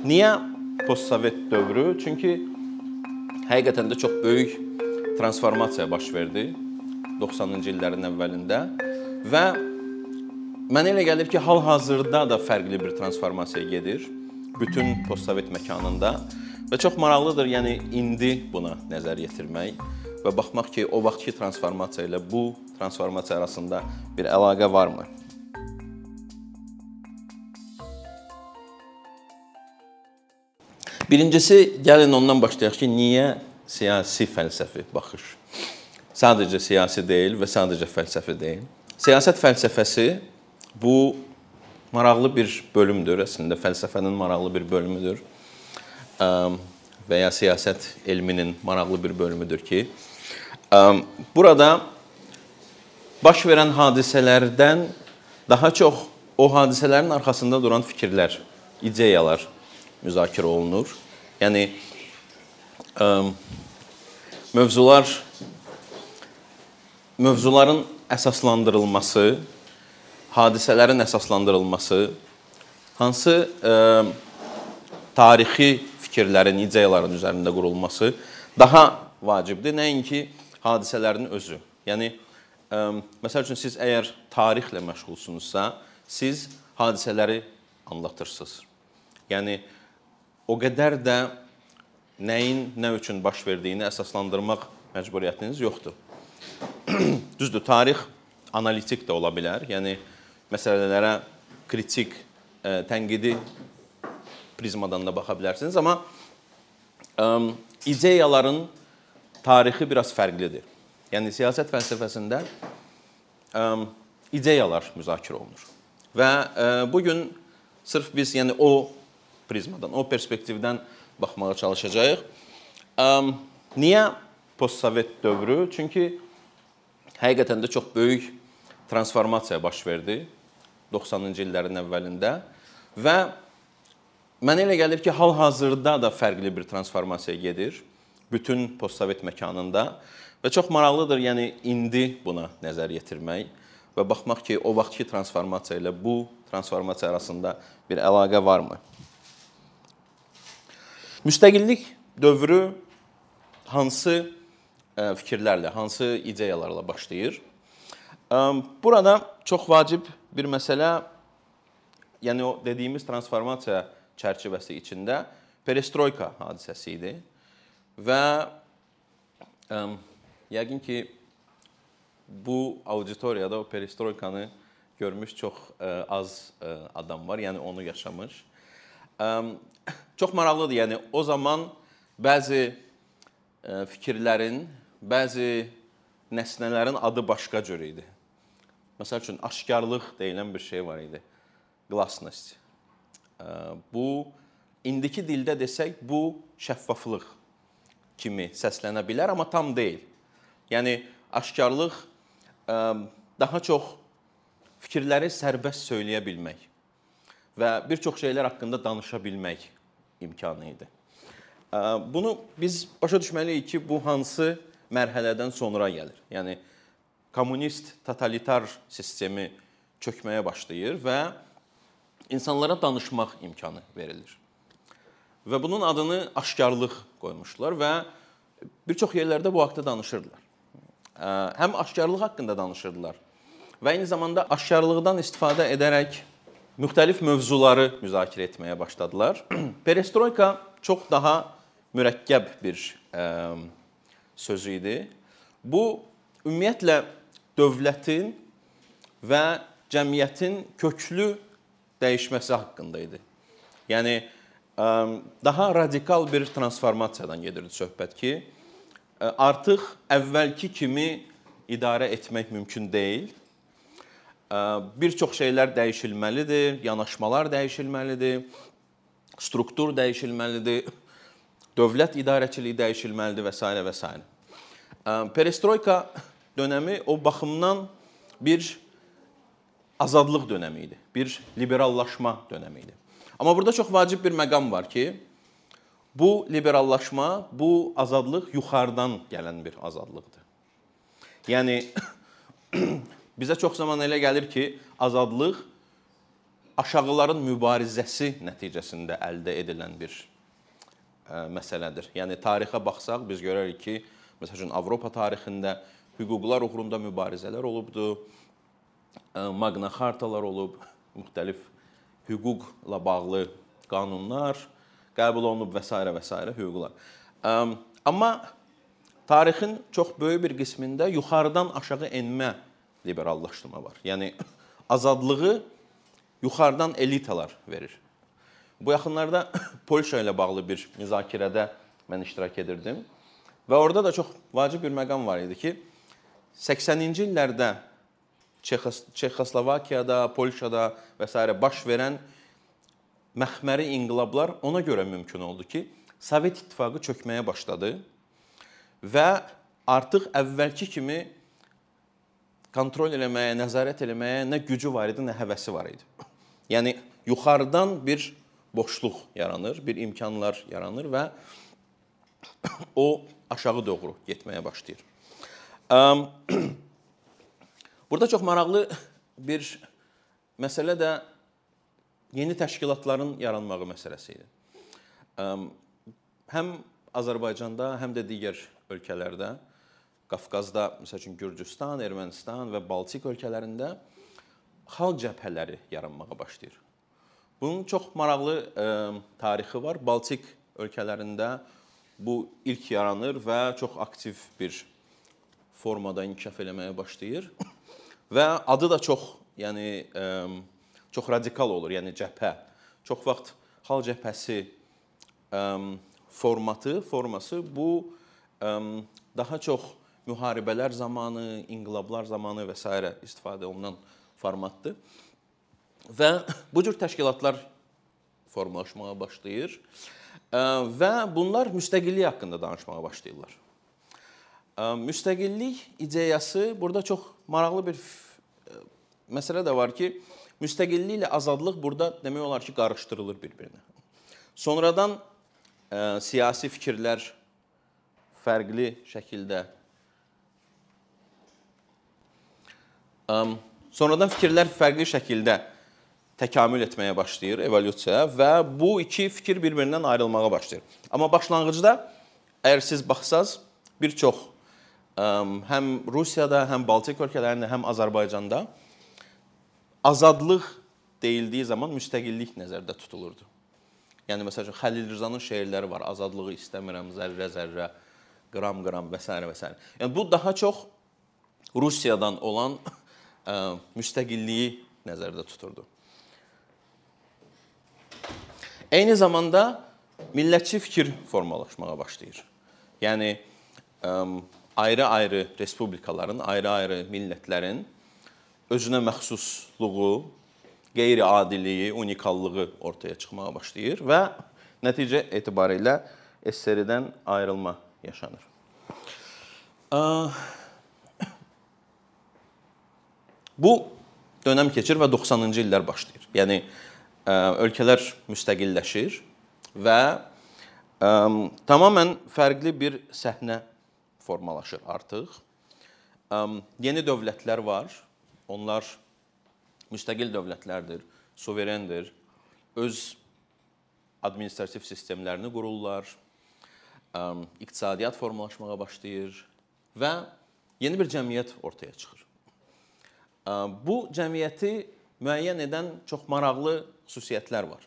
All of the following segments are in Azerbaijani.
Niyə postsovet dövrü? Çünki həqiqətən də çox böyük transformasiya baş verdi 90-cı illərin əvvəlində və mənə elə gəlir ki, hal-hazırda da fərqli bir transformasiya gedir bütün postsovet məkanında və çox maraqlıdır, yəni indi buna nəzər yetirmək və baxmaq ki, o vaxtki transformasiya ilə bu transformasiya arasında bir əlaqə varmı? Birincisi, gəlin ondan başlayaq ki, niyə siyasi fəlsəfi baxış? Sadəcə siyasi deyil və sadəcə fəlsəfi deyil. Siyasət fəlsəfəsi bu maraqlı bir bölümdür, əslində fəlsəfənin maraqlı bir bölümüdür. Və ya siyasət elminin maraqlı bir bölümüdür ki, burada baş verən hadisələrdən daha çox o hadisələrin arxasında duran fikirlər, ideyalar müzakirə olunur. Yəni ə, mövzular mövzuların əsaslandırılması, hadisələrin əsaslandırılması, hansı ə, tarixi fikirlərin, ideyaların üzərində qurulması daha vacibdir, nəinki hadisələrin özü. Yəni ə, məsəl üçün siz əgər tarixlə məşğulsunuzsa, siz hadisələri anlatırsınız. Yəni o qədər də nəyin nə üçün baş verdiyini əsaslandırmaq məcburiyyətiniz yoxdur. Düzdür, tarix analitik də ola bilər. Yəni məsələlərə kritik, ə, e, tənqidi prizmadan da baxa bilərsiniz, amma ə, ideyaların tarixi biraz fərqlidir. Yəni siyasət fəlsəfəsində ə, ideyalar müzakirə olunur. Və ə, bu gün sırf biz yəni o prizmadan, o perspektivdən baxmağa çalışacağıq. Niyə postsovet dövrü? Çünki həqiqətən də çox böyük transformasiya baş verdi 90-cı illərin əvvəlində və mənə elə gəlir ki, hal-hazırda da fərqli bir transformasiya gedir bütün postsovet məkanında və çox maraqlıdır, yəni indi buna nəzər yetirmək və baxmaq ki, o vaxtki transformasiya ilə bu transformasiya arasında bir əlaqə varmı? Müstəqillik dövrü hansı e, fikirlərlə, hansı ideyalarla başlayır? E, burada çox vacib bir məsələ, yəni o dediyimiz transformasiya çərçivəsi içində perestroyka hadisəsi idi və ə, e, yəqin ki bu auditoriyada o perestroykanı görmüş çox ə, az ə, adam var, yəni onu yaşamış. Ə, Çox maraqlıdır. Yəni o zaman bəzi e, fikirlərin, bəzi nəsnələrin adı başqa cür idi. Məsəl üçün aşkarlıq deyilən bir şey var idi. Glasnost. E, bu indiki dildə desək bu şəffaflıq kimi səslənə bilər, amma tam deyil. Yəni aşkarlıq e, daha çox fikirləri sərbəst söyləyə bilmək və bir çox şeylər haqqında danışa bilmək imkanı idi. Bunu biz başa düşməliyik ki, bu hansı mərhələdən sonra gəlir. Yəni kommunist totalitar sistemi çökməyə başlayır və insanlara danışmaq imkanı verilir. Və bunun adını aşkarlıq qoymuşlar və bir çox yerlərdə bu haqqda danışırdılar. Həm aşkarlıq haqqında danışırdılar və eyni zamanda aşkarlıqdan istifadə edərək müxtəlif mövzuları müzakirə etməyə başladılar. Perestroyka çox daha mürəkkəb bir ə, sözü idi. Bu ümumiyyətlə dövlətin və cəmiyyətin köklü dəyişməsi haqqında idi. Yəni ə, daha radikal bir transformasiyadan gedirdi söhbət ki, artıq əvvəlki kimi idarə etmək mümkün deyil bir çox şeylər dəyişilməlidir, yanaşmalar dəyişilməlidir, struktur dəyişilməlidir, dövlət idarəçiliyi dəyişilməlidir və s. və s. Perestroyka dönəmi o baxımdan bir azadlıq dönəmi idi, bir liberallaşma dönəmi idi. Amma burada çox vacib bir məqam var ki, bu liberallaşma, bu azadlıq yuxarıdan gələn bir azadlıqdır. Yəni Bizə çox zaman elə gəlir ki, azadlıq aşağıların mübarizəsi nəticəsində əldə edilən bir ə, məsələdir. Yəni tarixə baxsaq biz görərik ki, məsələn Avropa tarixində hüquqlar uğrunda mübarizələr olubdu. Magna Xartalar olub, müxtəlif hüquqla bağlı qanunlar qəbul olunub və s. və s. hüquqlar. Amma tarixin çox böyük bir qismində yuxarıdan aşağı enmə liberallaşdırma var. Yəni azadlığı yuxarıdan elitalar verir. Bu yaxınlarda Polşa ilə bağlı bir müzakirədə mən iştirak edirdim və orada da çox vacib bir məqam var idi ki, 80-ci illərdə Çexoslovakiyada, Polşada və s. baş verən məxməri inqilablar ona görə mümkün oldu ki, Sovet İttifaqı çökməyə başladı və artıq əvvəlki kimi kontrol eləməyə, nəzarət eləməyə nə gücü var idi, nə həvəsi var idi. Yəni yuxarıdan bir boşluq yaranır, bir imkanlar yaranır və o aşağı doğru getməyə başlayır. Burada çox maraqlı bir məsələ də yeni təşkilatların yaranmağı məsələsi idi. Həm Azərbaycanda, həm də digər ölkələrdə, Qafqazda, məsəl üçün Gürcüstan, Ermənistan və Baltik ölkələrində xalq cəbhələri yaranmağa başlayır. Bunun çox maraqlı ə, tarixi var. Baltik ölkələrində bu ilk yaranır və çox aktiv bir formada inkişaf eləməyə başlayır. Və adı da çox, yəni ə, çox radikal olur, yəni cəbhə. Çox vaxt xalq cəbhəsi ə, formatı, forması bu ə, daha çox müharibələr zamanı, inqilablar zamanı və s. istifadə olunan formatdır. Və bu cür təşkilatlar formalaşmağa başlayır və bunlar müstəqillik haqqında danışmağa başlayırlar. Müstəqillik ideyası burada çox maraqlı bir məsələ də var ki, müstəqillik ilə azadlıq burada demək olar ki, qarışdırılır bir-birinə. Sonradan ə, siyasi fikirlər fərqli şəkildə sonradan fikirlər fərqli şəkildə təkamül etməyə başlayır evolyusiya və bu iki fikir bir-birindən ayrılmağa başlayır. Amma başlanğıcda əgər siz baxsaz bir çox həm Rusiyada, həm Baltik ölkələrində, həm Azərbaycanda azadlıq deyildiyi zaman müstəqillik nəzərdə tutulurdu. Yəni məsələn Xəlil Rızanın şeirləri var. Azadlığı istəmirəm zərrə-zərrə, qram-qram və s. və s. Yəni bu daha çox Rusiyadan olan müstəqilliyi nəzərdə tuturdu. Eyni zamanda millətçi fikir formalaşmağa başlayır. Yəni ə, ayrı-ayrı respublikaların, ayrı-ayrı millətlərin özünə məxsusluğu, qeyri-adiliyi, unikallığı ortaya çıxmağa başlayır və nəticə etibarilə SSR-dən ayrılma yaşanır. Bu dönəm keçir və 90-cı illər başlayır. Yəni ölkələr müstəqilləşir və tamamilə fərqli bir səhnə formalaşır artıq. Yeni dövlətlər var. Onlar müstəqil dövlətlərdir, suverendir. Öz administrativ sistemlərini qururlar. İqtisadiyyat formalaşmağa başlayır və yeni bir cəmiyyət ortaya çıxır. Bu cəmiyyəti müəyyən edən çox maraqlı xüsusiyyətlər var.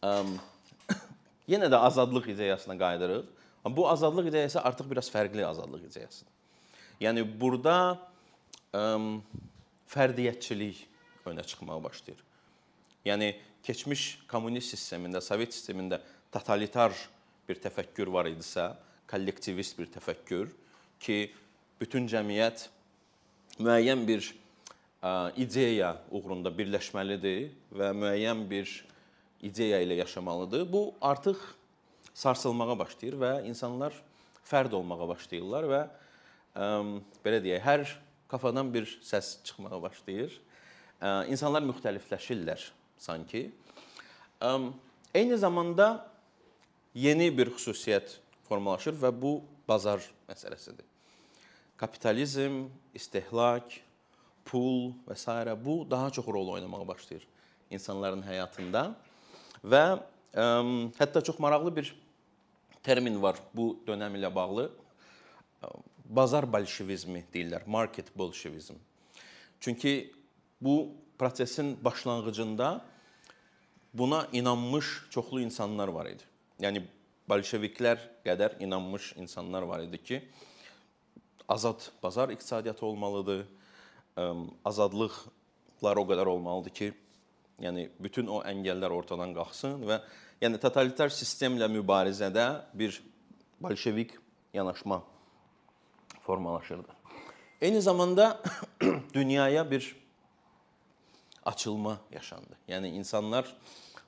Yenə də azadlıq ideyasına qayıdırıq. Bu azadlıq ideyası artıq biraz fərqli azadlıq ideyasıdır. Yəni burada ə, fərdiyyətçilik önə çıxmağa başlayır. Yəni keçmiş kommunist sistemində, Sovet sistemində totalitar bir təfəkkür var idisə, kollektivist bir təfəkkür ki, bütün cəmiyyət müəyyən bir ideya uğrunda birləşməlidir və müəyyən bir ideya ilə yaşamalıdır. Bu artıq sarsılmağa başlayır və insanlar fərd olmağa başlayırlar və ə, belə deyək, hər kafadan bir səs çıxmağa başlayır. Ə, insanlar müxtəlifləşirlər sanki. Ə, eyni zamanda yeni bir xüsusiyyət formalaşır və bu bazar məsələsidir. Kapitalizm, istehlak, pul və s. bu daha çox rol oynamağa başlayır insanların həyatında və ə, hətta çox maraqlı bir termin var bu dönəm ilə bağlı. Bazar bolşevizmi deyirlər, market bolşevizm. Çünki bu prosesin başlanğıcında buna inanmış çoxlu insanlar var idi. Yəni bolşeviklər qədər inanmış insanlar var idi ki, azad bazar iqtisadiyyatı olmalıdır. Azadlıqlar o qədər olmalıdır ki, yəni bütün o əngəllər ortadan qalxsın və yəni totalitar sistemlə mübarizədə bir bolşevik yanaşma formalaşırdı. Eyni zamanda dünyaya bir açılma yaşandı. Yəni insanlar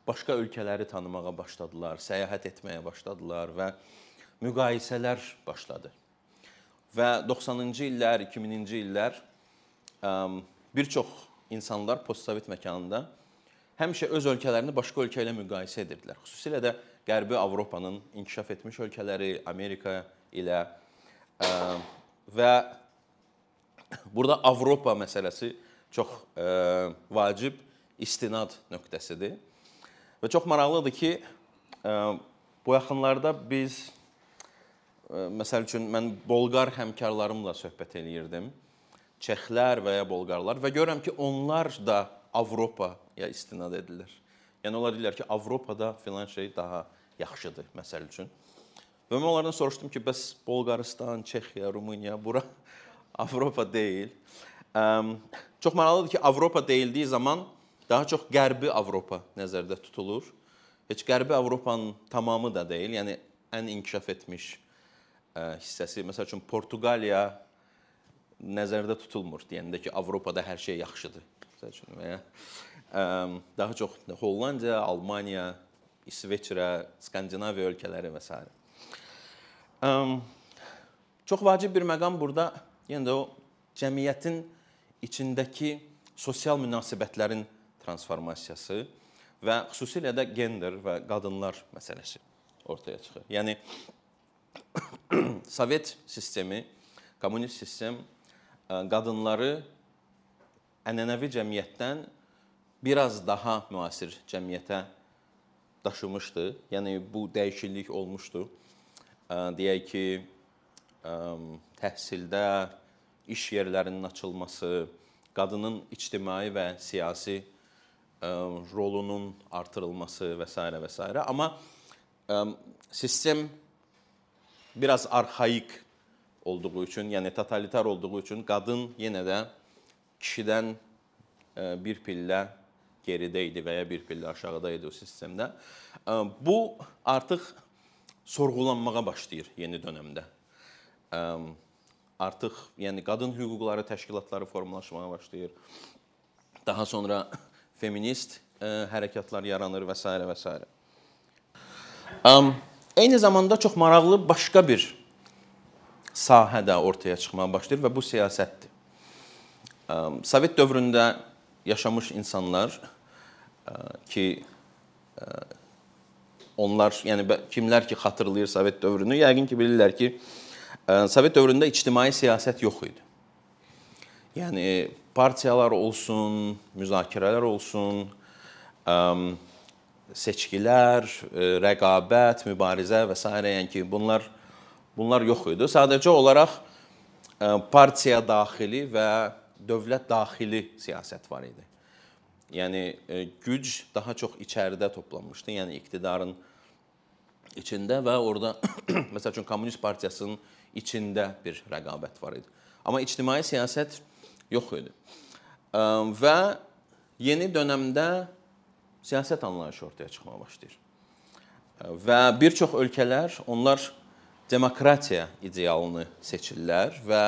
başqa ölkələri tanımağa başladılar, səyahət etməyə başladılar və müqayisələr başladı. Və 90-cı illər, 2000-ci illər bir çox insanlar postsovet məkanında həmişə öz ölkələrini başqa ölkə ilə müqayisə edirdilər. Xüsusilə də Qərbi Avropanın inkişaf etmiş ölkələri, Amerika ilə və burada Avropa məsələsi çox ə, vacib istinad nöqtəsidir. Və çox maraqlıdır ki, ə, bu yaxınlarda biz ə, məsəl üçün mən Bolqar həmkarlarımla söhbət eləyirdim. Çexlər və ya Bolqarlar və görürəm ki, onlar da Avropaya istinad edirlər. Yəni onlar deyirlər ki, Avropada filan şey daha yaxşıdır məsəl üçün. Və mən onlardan soruşdum ki, bəs Bolqarıstan, Çexiya, Rumıniya bura Avropa deyil. Çox maraqlıdır ki, Avropa deyildiyi zaman daha çox Qərbi Avropa nəzərdə tutulur. Heç Qərbi Avropanın tamamı da deyil, yəni ən inkişaf etmiş hissəsi, məsəl üçün Portuqaliya nəzərdə tutulmur deyəndə ki, Avropada hər şey yaxşıdır. Məsəl üçün və ya daha çox Hollandiya, Almaniya, İsveçrə, Skandinaviya ölkələri və s. Çox vacib bir məqam burada yenə də o cəmiyyətin içindəki sosial münasibətlərin transformasiyası və xüsusilə də gender və qadınlar məsələsi ortaya çıxır. Yəni Sovet sistemi, kommunist sistem qadınları ənənəvi cəmiyyətdən biraz daha müasir cəmiyyətə daşımışdı. Yəni bu dəyişiklik olmuşdu. Deyək ki, təhsildə, iş yerlərinin açılması, qadının ictimai və siyasi rolunun artırılması və s. və s. Amma sistem biraz arxaik olduğu üçün, yəni totalitar olduğu üçün qadın yenə də kişidən e, bir pillə geridə idi və ya bir pillə aşağıda idi o sistemdə. Ə, bu artıq sorğulanmağa başlayır yeni dövrdə. Artıq yəni qadın hüquqları təşkilatları formalaşmağa başlayır. Daha sonra feminist ə, e, hərəkatlar yaranır və s. və s. Eyni zamanda çox maraqlı başqa bir sahə də ortaya çıxmağa başlayır və bu siyasətdir. Sovet dövründə yaşamış insanlar ki onlar, yəni kimlər ki xatırlayır Sovet dövrünü, yəqin ki bilirlər ki, Sovet dövründə ictimai siyasət yox idi. Yəni partiyalar olsun, müzakirələr olsun, seçkilər, rəqabət, mübarizə və s. yəni ki, bunlar bunlar yox idi. Sadəcə olaraq partiya daxili və dövlət daxili siyasət var idi. Yəni güc daha çox içəridə toplanmışdı. Yəni iqtidarın içində və orada məsəl üçün Kommunist Partiyasının içində bir rəqabət var idi. Amma ictimai siyasət yox idi. Və yeni dövrdə siyasət anlayışı ortaya çıxmağa başlayır. Və bir çox ölkələr onlar demokratiya idealını seçirlər və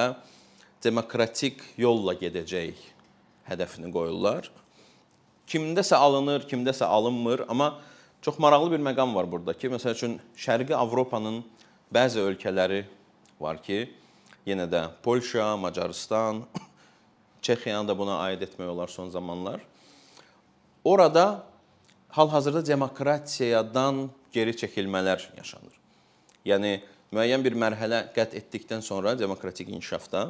demokratik yolla gedəcək hədəfini qoyurlar. Kimdəsə alınır, kimdəsə alınmır, amma çox maraqlı bir məqam var burada ki, məsəl üçün Şərqi Avropanın bəzi ölkələri var ki, yenə də Polşa, Macarıstan, Çexiyanı da buna aid etmək olar son zamanlar. Orada hal-hazırda demokratiyadan geri çəkilmələr yaşanır. Yəni müəyyən bir mərhələ qət etdikdən sonra demokratik inkişafda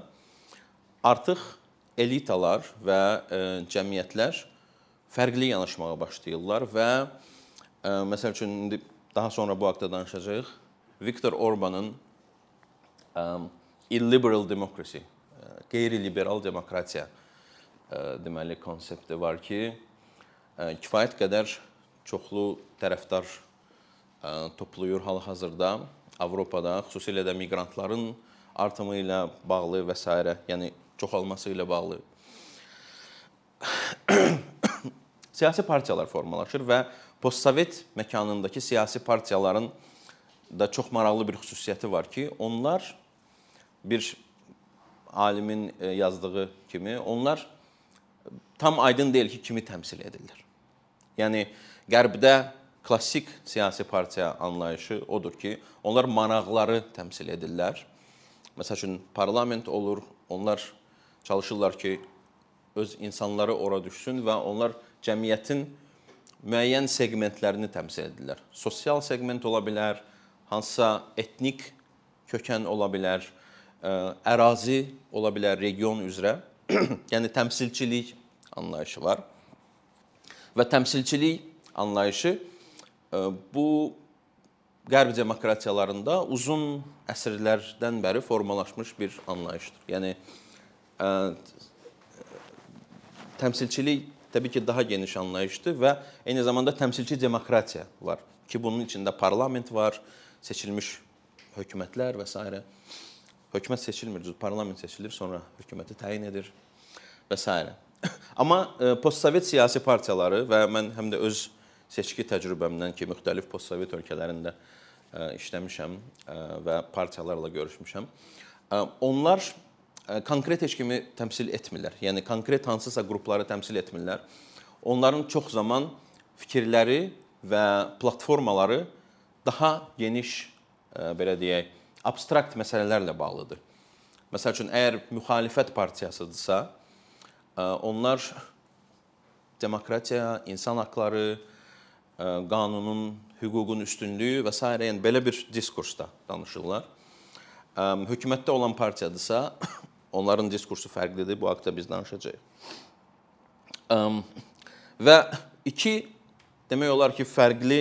artıq elitalar və ə, e, cəmiyyətlər fərqli yanaşmağa başlayırlar və ə, məsəl üçün indi daha sonra bu haqqda danışacağıq. Viktor Orbanın ə, illiberal democracy, qeyri-liberal demokratiya ə, deməli konsepti var ki, ə, kifayət qədər çoxlu tərəfdar ə, toplayır hal-hazırda Avropada, xüsusilə də miqrantların artımı ilə bağlı və s. yəni çoxalması ilə bağlı siyasi partiyalar formalaşır və postsovet məkanındakı siyasi partiyaların da çox maraqlı bir xüsusiyyəti var ki, onlar bir alimin e, yazdığı kimi onlar tam aydın deyil ki, kimi təmsil edirlər. Yəni qərbdə klassik siyasi partiya anlayışı odur ki, onlar maraqları təmsil edirlər. Məsəl üçün parlament olur, onlar çalışırlar ki, öz insanları ora düşsün və onlar cəmiyyətin müəyyən seqmentlərini təmsil edirlər. Sosial seqment ola bilər, hansısa etnik kökən ola bilər, ərazi ola bilər region üzrə. yəni təmsilçilik anlayışı var. Və təmsilçilik anlayışı bu qərb demokratiyalarında uzun əsrlərdən bəri formalaşmış bir anlayışdır. Yəni ə, təmsilçilik təbii ki, daha geniş anlayışdır və eyni zamanda təmsilçi demokratiya var ki, bunun içində parlament var, seçilmiş hökumətlər və s. Hökumət seçilmir, parlament seçilir, sonra hökuməti təyin edir və s. Amma postsovet siyasi partiyaları və mən həm də öz seçki təcrübəmdən ki, müxtəlif postsovet ölkələrində ə, işləmişəm ə, və partiyalarla görüşmüşəm. Ə, onlar konkret heç kimi təmsil etmirlər. Yəni konkret hansısa qrupları təmsil etmirlər. Onların çox zaman fikirləri və platformaları daha geniş belə deyək, abstrakt məsələlərlə bağlıdır. Məsəl üçün əgər müxalifət partiyasıdırsa, onlar demokratiya, insan haqqları, qanunun, hüququn üstünlüyü və s. yəni belə bir diskursda danışırlar. Hökumətdə olan partiyadırsa, onların diskursu fərqlidir. Bu haqqda biz danışacağıq. Və iki demək olar ki, fərqli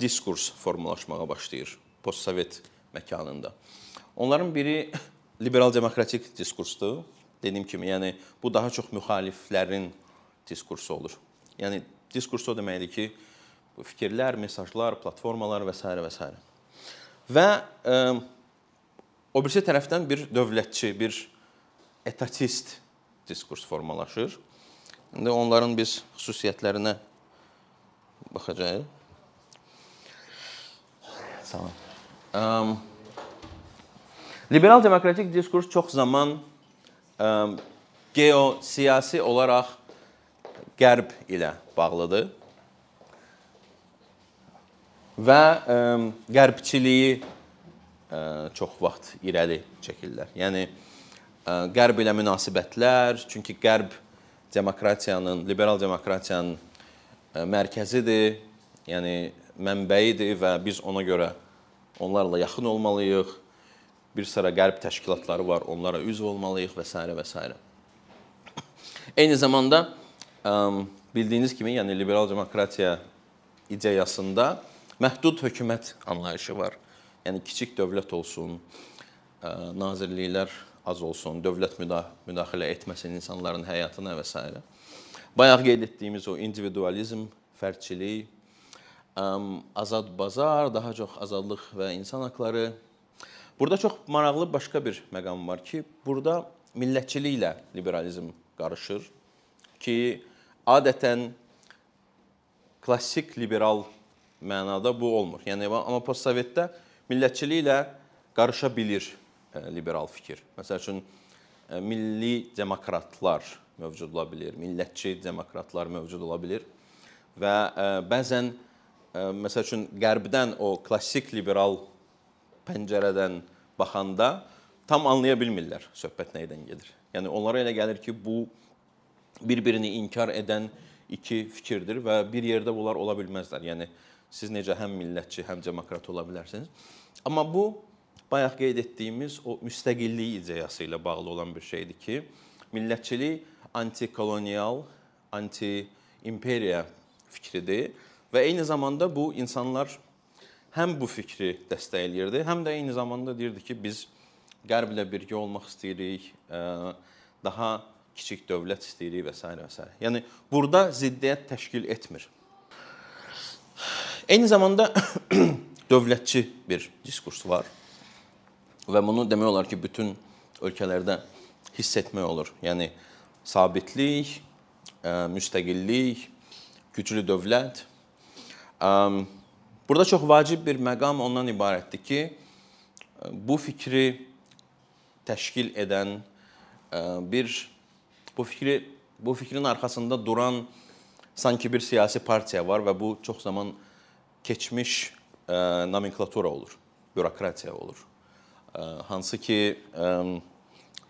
diskurs formalaşmağa başlayır postsovet məkanında. Onların biri liberal demokratik diskursdur. Dediyim kimi, yəni bu daha çox müxaliflərin diskursu olur. Yəni diskurs o deməkdir ki, fikirlər, mesajlar, platformalar və s. və s. Və ə, o birisi tərəfdən bir dövlətçi, bir etatist diskurs formalaşır. İndi onların biz xüsusiyyətlərinə baxacağıq. Olun. Um, liberal demokratik diskurs çox zaman um, geosiyasi olaraq qərb ilə bağlıdır və ə, qərbçiliyi ə, çox vaxt irəli çəkirlər. Yəni ə, qərb ilə münasibətlər, çünki qərb demokratiyanın, liberal demokratiyanın ə, mərkəzidir, yəni mənbəyidir və biz ona görə onlarla yaxın olmalıyıq. Bir sıra qərb təşkilatları var, onlara üzv olmalıyıq və s. və s. Eyni zamanda ə, bildiyiniz kimi, yəni liberal demokratiya ideyasında məhdud hökumət anlayışı var. Yəni kiçik dövlət olsun, nazirliklər az olsun, dövlət müdaxilə etməsin insanların həyatına və s. Bayaq qeyd etdiyimiz o individualizm, fərdçilik, azad bazar, daha çox azadlıq və insan haqları. Burada çox maraqlı başqa bir məqam var ki, burada millətçiliklə liberalizm qarışır ki, adətən klassik liberal mənada bu olmur. Yəni amma postsovetdə millətçiliklə qarışa bilir e, liberal fikir. Məsəl üçün e, milli demokratlar mövcud ola bilər, millətçi demokratlar mövcud ola bilər və e, bəzən məsəl üçün qərbdən o klassik liberal pəncərədən baxanda tam anlaya bilmirlər söhbət nədən gedir. Yəni onlara elə gəlir ki, bu bir-birini inkar edən iki fikirdir və bir yerdə bunlar ola bilməzlər. Yəni Siz necə həm millətçi, həm demokrat ola bilərsiniz. Amma bu bayaq qeyd etdiyimiz o müstəqillik ideyası ilə bağlı olan bir şeydir ki, millətçilik antikolonial, anti imperiya fikridir və eyni zamanda bu insanlar həm bu fikri dəstəkləyirdi, həm də eyni zamanda deyirdi ki, biz Qərblə birgə olmaq istəyirik, daha kiçik dövlət istəyirik və s. və s. Yəni burada ziddiyyət təşkil etmir. Eyni zamanda dövlətçi bir diskurs var. Və bunu demək olar ki, bütün ölkələrdə hiss etmək olur. Yəni sabitlik, müstəqillik, güclü dövlət. Burada çox vacib bir məqam ondan ibarətdir ki, bu fikri təşkil edən bir bu fikri bu fikrin arxasında duran sanki bir siyasi partiya var və bu çox zaman keçmiş nomenklatura olur, bürokratiya olur. Hansı ki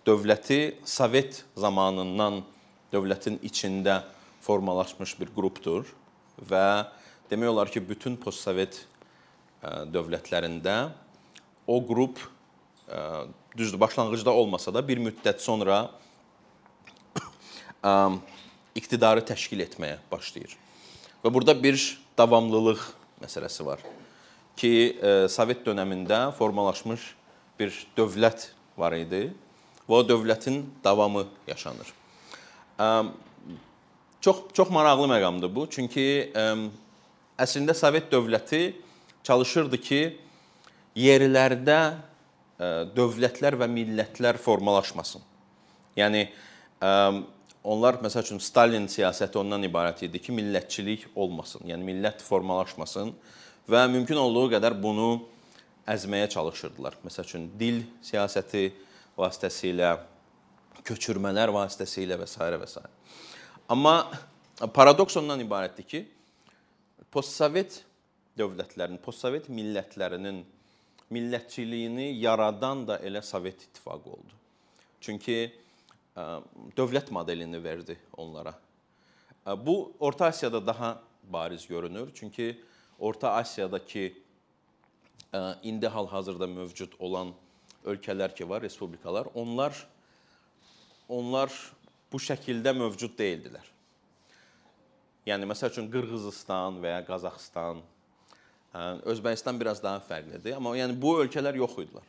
dövləti Sovet zamanından dövlətin içində formalaşmış bir qrupdur və demək olar ki, bütün postsovet dövlətlərində o qrup düzdür, başlanğıcda olmasa da bir müddət sonra iqtidarı təşkil etməyə başlayır. Və burada bir davamlılıq məsələsi var ki, Sovet dövründə formalaşmış bir dövlət var idi və o dövlətin davamı yaşanır. Çox çox maraqlı məqamdır bu. Çünki əslində Sovet dövləti çalışırdı ki, yerlərdə dövlətlər və millətlər formalaşmasın. Yəni onlar məsəl üçün Stalin siyasəti ondan ibarət idi ki, millətçilik olmasın. Yəni millət formalaşmasın və mümkün olduğu qədər bunu əzməyə çalışırdılar. Məsəl üçün dil siyasəti vasitəsilə, köçürmələr vasitəsilə və s. və s. Amma paradoks ondan ibarətdir ki, postsovet dövlətlərin, postsovet millətlərinin millətçiliyini yaradan da elə Sovet İttifaqı oldu. Çünki dövlət modelini verdi onlara. Bu Orta Asiyada daha bariz görünür. Çünki Orta Asiyadakı indi hal-hazırda mövcud olan ölkələr ki var, respublikalar, onlar onlar bu şəkildə mövcud deyildilər. Yəni məsəl üçün Qırğızistan və ya Qazaxıstan, Özbəkistan biraz daha fərqlidir, amma yəni bu ölkələr yox idilər.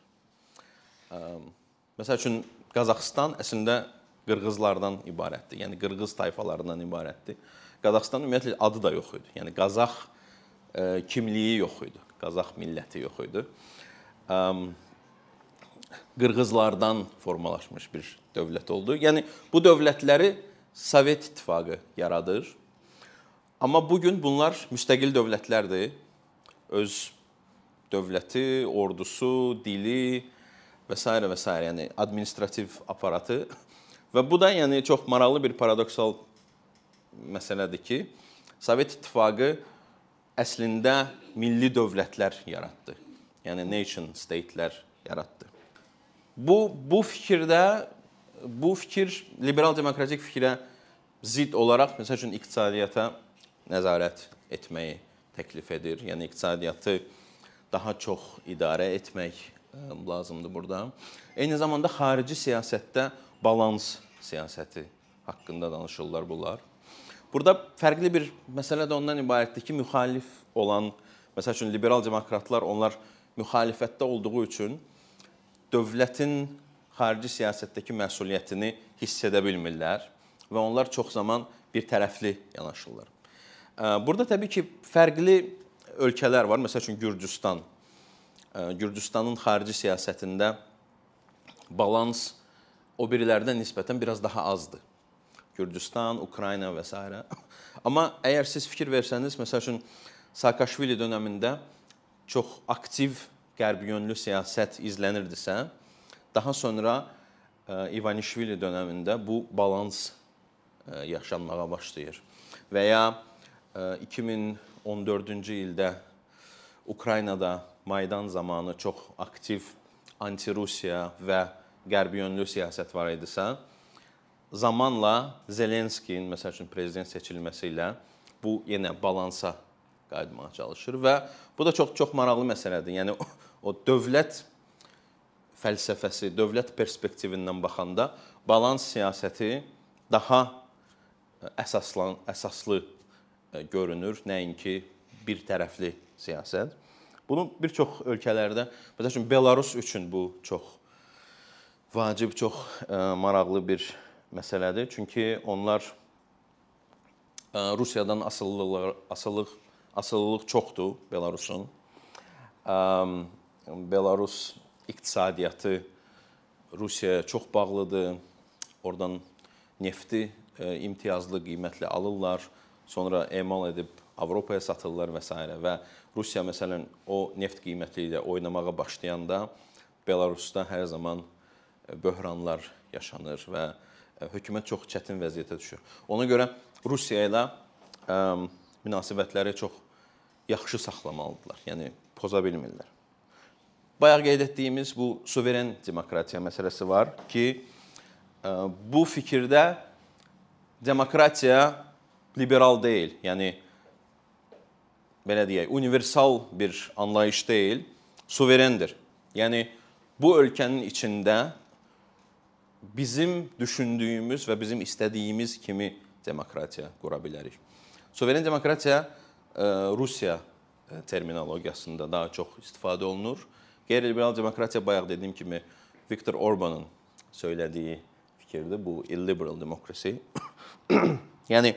Məsəl üçün Qazaxıstan əslində qırğızlardan ibarətdir. Yəni qırğız tayfalarından ibarətdir. Qazaxıstan ümumiyyətlə adı da yox idi. Yəni Qazax e, kimliyi yox idi. Qazax milləti yox idi. E, qırğızlardan formalaşmış bir dövlət oldu. Yəni bu dövlətləri Sovet İttifaqı yaradır. Amma bu gün bunlar müstəqil dövlətlərdir. Öz dövləti, ordusu, dili, və s. və s. yəni administrativ aparatı və bu da yəni çox maraqlı bir paradoksal məsələdir ki, Sovet İttifaqı əslində milli dövlətlər yaratdı. Yəni nation state-lər yaratdı. Bu bu fikirdə bu fikir liberal demokratik fikrə zidd olaraq məsəl üçün iqtisadiyyata nəzarət etməyi təklif edir. Yəni iqtisadiyyatı daha çox idarə etmək lazımdır burada. Eyni zamanda xarici siyasətdə balans siyasəti haqqında danışırlar bunlar. Burada fərqli bir məsələ də ondan ibarətdir ki, müxalif olan, məsəl üçün liberal demokratlar onlar müxalifətdə olduğu üçün dövlətin xarici siyasətdəki məsuliyyətini hiss edə bilmirlər və onlar çox zaman bir tərəfli yanaşırlar. Burada təbii ki, fərqli ölkələr var. Məsəl üçün Gürcüstan Gürcüstanın xarici siyasətində balans o birilərdən nisbətən biraz daha azdır. Gürcüstan, Ukrayna və s. Amma əgər siz fikir versəniz, məsəl üçün Saakashvili dövründə çox aktiv qərbyönlü siyasət izlənirdisə, daha sonra İvanishvili dövründə bu balans yaşanmağa başlayır. Və ya 2014-cü ildə Ukraynada Maydan zamanı çox aktiv anti-Rusiya və qərbyönlü siyasət var idisə, zamanla Zelenskinin məsəl üçün prezident seçilməsi ilə bu yenə balansa qayıtmağa çalışır və bu da çox çox maraqlı məsələdir. Yəni o, o dövlət fəlsəfəsi, dövlət perspektivindən baxanda balans siyasəti daha əsaslan əsaslı görünür, nəinki bir tərəfli siyasət. Bunu bir çox ölkələrdə, məsəl üçün Belarus üçün bu çox vacib, çox maraqlı bir məsələdir. Çünki onlar Rusiyadan asılılıqlar, asılılıq asılılıq çoxdur Belarusun. Belarus iqtisadiyyatı Rusiyaya çox bağlıdır. Oradan nefti imtiyazlı qiymətlə alırlar, sonra emal edib Avropaya satırlar və s. və Rusiya məsələn o neft qiyməti ilə oynamağa başlayanda Belarusda hər zaman böhranlar yaşanır və hökumət çox çətin vəziyyətə düşür. Ona görə Rusiya ilə münasibətləri çox yaxşı saxlamalıdırlar. Yəni poza bilmirlər. Bayaq qeyd etdiyimiz bu suveren demokratiya məsələsi var ki, bu fikirdə demokratiya liberal deyil. Yəni belə deyək, universal bir anlayış deyil, suverendir. Yəni bu ölkənin içində bizim düşündüyümüz və bizim istədiyimiz kimi demokratiya qura bilərik. Suveren demokratiya e, Rusiya e, terminologiyasında daha çox istifadə olunur. Qeyri-liberal demokratiya bayaq dediyim kimi Viktor Orbanın söylədiyi fikirdir. Bu illiberal democracy. yəni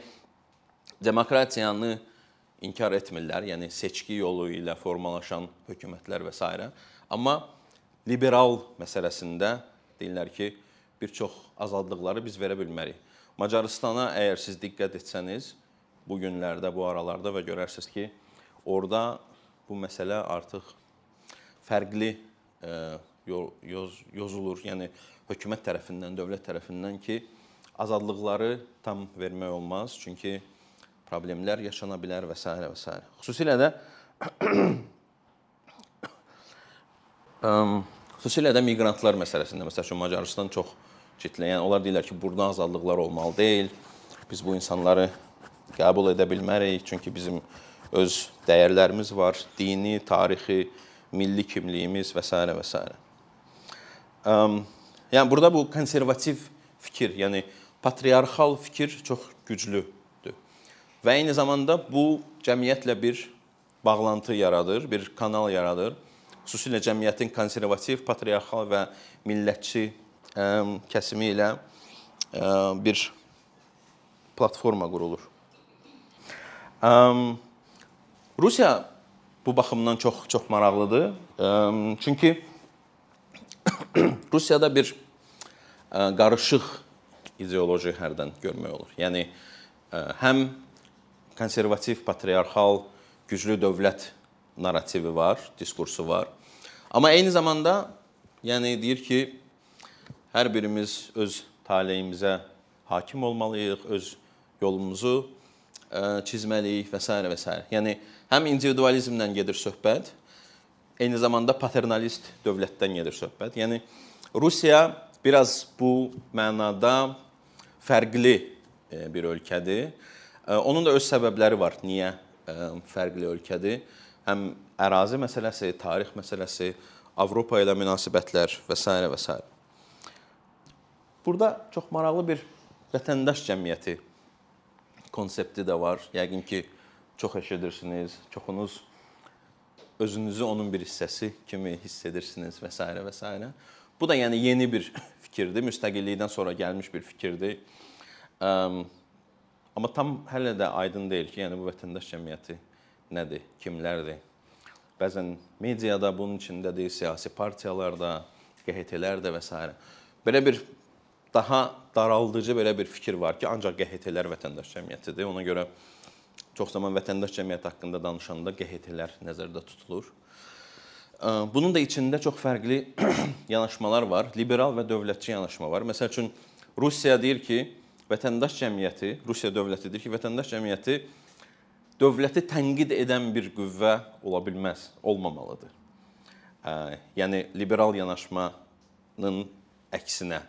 demokratiyanı inkar etmirlər. Yəni seçki yolu ilə formalaşan hökumətlər və s. Amma liberal məsələsində deyirlər ki, bir çox azadlıqları biz verə bilmərik. Macaristana əgər siz diqqət etsəniz, bu günlərdə, bu aralarda və görərsiniz ki, orada bu məsələ artıq fərqli e, yoz, yozulur. Yəni hökumət tərəfindən, dövlət tərəfindən ki, azadlıqları tam vermək olmaz, çünki problemlər yaşana bilər və s. və s. Xüsusilə də xüsusilə də miqrantlar məsələsində, məsəl üçün Macarıstan çox kitləyən, onlar deyirlər ki, burada azadlıqlar olmalı deyil. Biz bu insanları qəbul edə bilmərik, çünki bizim öz dəyərlərimiz var, dini, tarixi, milli kimliyimiz və s. və s. Yəni burada bu konservativ fikir, yəni patriarxal fikir çox güclüdür. Və eyni zamanda bu cəmiyyətlə bir bağlantı yaradır, bir kanal yaradır. Xüsusilə cəmiyyətin konservativ, patriarxal və millətçi kəsimi ilə bir platforma qurulur. Rusiya bu baxımdan çox çox maraqlıdır. Çünki Rusiyada bir qarışıq ideoloji hərdən görmək olur. Yəni həm konservativ, patriarxal, güclü dövlət narrativi var, diskursu var. Amma eyni zamanda yəni deyir ki, hər birimiz öz taleyimizə hakim olmalıyıq, öz yolumuzu çizməliyik və s. və s. Yəni həm individualizmdən gedir söhbət, eyni zamanda paternalist dövlətdən gedir söhbət. Yəni Rusiya biraz bu mənada fərqli bir ölkədir. Onun da öz səbəbləri var. Niyə fərqli ölkədir? Həm ərazi məsələsi, tarix məsələsi, Avropa ilə münasibətlər və s. və s. Burada çox maraqlı bir vətəndaş cəmiyyəti konsepti də var. Yəqin ki, çox eşidirsiniz, çoxunuz özünüzü onun bir hissəsi kimi hiss edirsiniz və s. və s. Bu da yəni yeni bir fikirdir, müstəqillikdən sonra gəlmiş bir fikirdir. Amma tam hələ də aydın deyil ki, yəni bu vətəndaş cəmiyyəti nədir, kimlərdir? Bəzən mediada bunun içindədir, siyasi partiyalarda, QHT-lər də və s. Belə bir daha daraldıcı belə bir fikir var ki, ancaq QHT-lər vətəndaş cəmiyyətidir. Ona görə çox zaman vətəndaş cəmiyyəti haqqında danışanda QHT-lər nəzərdə tutulur. Bunun da içində çox fərqli yanaşmalar var. Liberal və dövlətçi yanaşma var. Məsəl üçün Rusiya deyir ki, vətəndaş cəmiyyəti, Rusiya dövləti deyir ki, vətəndaş cəmiyyəti dövləti tənqid edən bir qüvvə ola bilməz, olmamalıdır. Yəni liberal yanaşmanın əksinə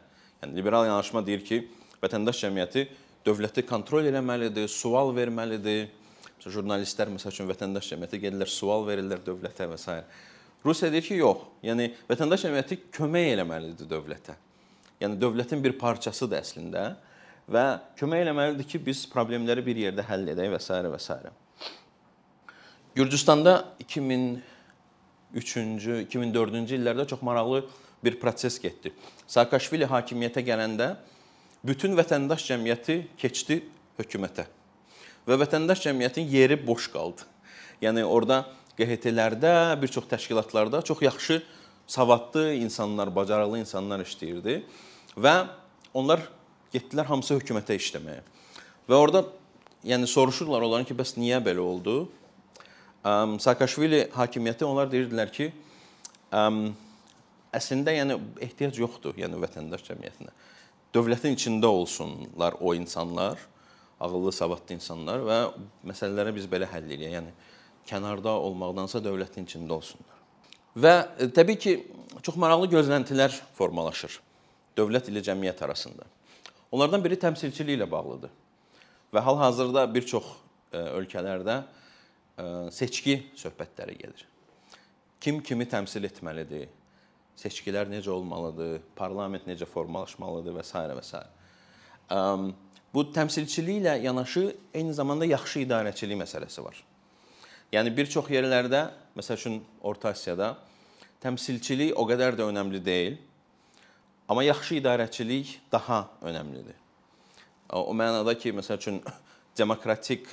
Yəni liberal yanaşma deyir ki, vətəndaş cəmiyyəti dövləti kontrol eləməlidir, sual verməlidir. Məsələn, jurnalistlər məsəl üçün vətəndaş cəmiyyəti gedirlər, sual verirlər dövlətə və s. Rusiya deyir ki, yox. Yəni vətəndaş cəmiyyəti kömək eləməlidir dövlətə. Yəni dövlətin bir parçasıdır əslində və kömək eləməlidir ki, biz problemləri bir yerdə həll edək və s. və s. Gürcüstanda 2003-cü, 2004-cü illərdə çox maraqlı bir proses getdi. Saakashvili hakimiyyətə gələndə bütün vətəndaş cəmiyyəti keçdi hökumətə. Və vətəndaş cəmiyyətin yeri boş qaldı. Yəni orada QHT-lərdə, bir çox təşkilatlarda çox yaxşı savadlı insanlar, bacarıqlı insanlar işləyirdi və onlar getdilər hamısı hökumətə işləməyə. Və orada yəni soruşurlar onların ki, bəs niyə belə oldu? Saakashvili hakimiyyəti onlar deyirdilər ki, əslində yəni ehtiyac yoxdur, yəni vətəndaş cəmiyyətinə. Dövlətin içində olsunlar o insanlar, ağıllı, savadlı insanlar və məsələləri biz belə həll edək. Yəni kənarda olmaqdansa dövlətin içində olsunlar. Və e, təbii ki, çox maraqlı gözləntilər formalaşır dövlət ilə cəmiyyət arasında. Onlardan biri təmsilçilik ilə bağlıdır. Və hal-hazırda bir çox e, ölkələrdə e, seçki söhbətləri gedir. Kim kimi təmsil etməlidir? Seçkilər necə olmalıdır, parlament necə formalaşmalıdır və s. və s. Bu təmsilçiliklə yanaşı eyni zamanda yaxşı idarəçilik məsələsi var. Yəni bir çox yerlərdə, məsəl üçün Orta Asiyada təmsilçilik o qədər də önəmli deyil, amma yaxşı idarəçilik daha önəmlidir. O mənada ki, məsəl üçün demokratik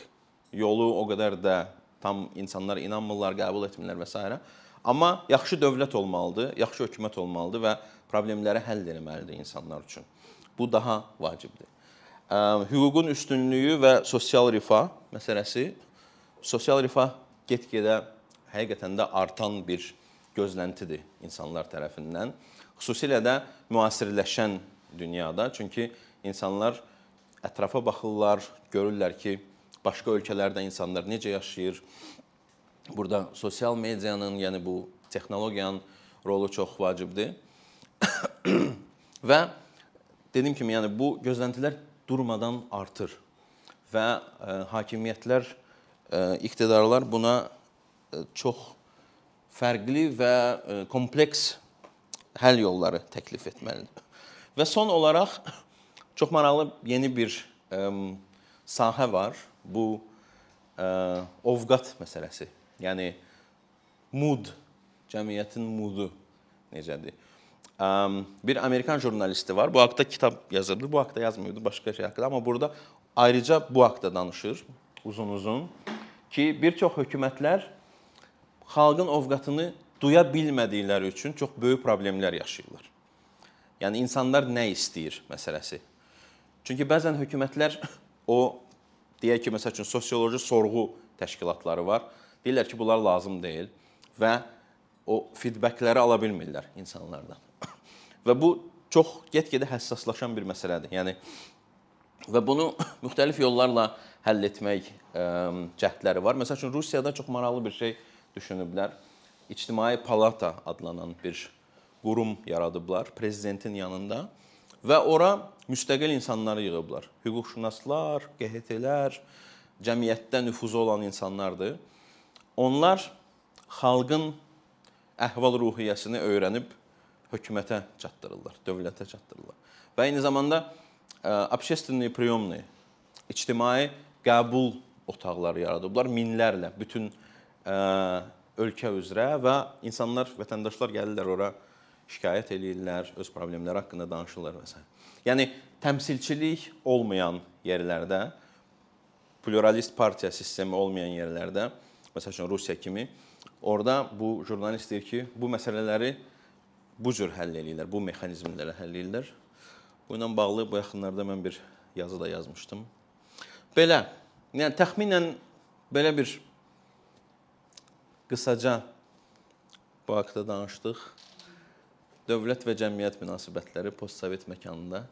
yolu o qədər də tam insanlar inanmırlar, qəbul etmirlər və s. Amma yaxşı dövlət olmalıdır, yaxşı hökumət olmalıdır və problemləri həll etməlidir insanlar üçün. Bu daha vacibdir. Hüququn üstünlüyü və sosial rifah məsələsi sosial rifah get-gedə həqiqətən də artan bir gözləntidir insanlar tərəfindən. Xüsusilə də müasirləşən dünyada, çünki insanlar ətrafa baxırlar, görürlər ki, başqa ölkələrdə insanlar necə yaşayır, Burada sosial medianın, yəni bu texnologiyanın rolu çox vacibdir. və dediyim kimi, yəni bu gözləntilər durmadan artır və ə, e, hakimiyyətlər, ə, e, iqtidarlar buna ə, e, çox fərqli və ə, kompleks həll yolları təklif etməlidir. Və son olaraq çox maraqlı yeni bir ə, sahə var. Bu ə, ovqat məsələsi. Yəni mood, cəmiyyətin moodu necədir? Bir Amerikan jurnalisti var. Bu haqqda kitab yazırdı. Bu haqqda yazmırdı, başqa şey haqqında, amma burada ayrıca bu haqqda danışır uzun-uzun ki, bir çox hökumətlər xalqın ovqatını duya bilmədikləri üçün çox böyük problemlər yaşayırlar. Yəni insanlar nə istəyir məsələsi. Çünki bəzən hökumətlər o deyək ki, məsəl üçün sosioloji sorğu təşkilatları var Deyirlər ki, bunlar lazım deyil və o feedbackləri ala bilmirlər insanlardan. və bu çox get-gedə həssaslaşan bir məsələdir. Yəni və bunu müxtəlif yollarla həll etmək ə, cəhdləri var. Məsəl üçün Rusiyada çox maraqlı bir şey düşünüblər. İctimai palata adlanan bir qurum yaradıblar prezidentin yanında və ora müstəqil insanları yığıblar. Hüquqşünaslar, QHT-lər, cəmiyyətdə nüfuzu olan insanlardır. Onlar xalqın əhval-ruhiyyəsini öyrənib hökumətə çatdırırlar, dövlətə çatdırırlar. Və eyni zamanda общественные приемные, ictimai qəbul otaqları yaradıblar minlərlə bütün ə, ölkə üzrə və insanlar, vətəndaşlar gəlirlər ora şikayət eləyirlər, öz problemləri haqqında danışırlar və s. Yəni təmsilçilik olmayan yerlərdə, pluralist partiya sistemi olmayan yerlərdə məsəl üçün Rusiya kimi, orada bu jurnalist deyir ki, bu məsələləri bu cür həll eləyirlər, bu mexanizmlərlə həll eləyirlər. Bu ilə bağlı bu yaxınlarda mən bir yazı da yazmışdım. Belə, yəni təxminən belə bir qısaca bu haqqda danışdıq. Dövlət və cəmiyyət münasibətləri postsovet məkanında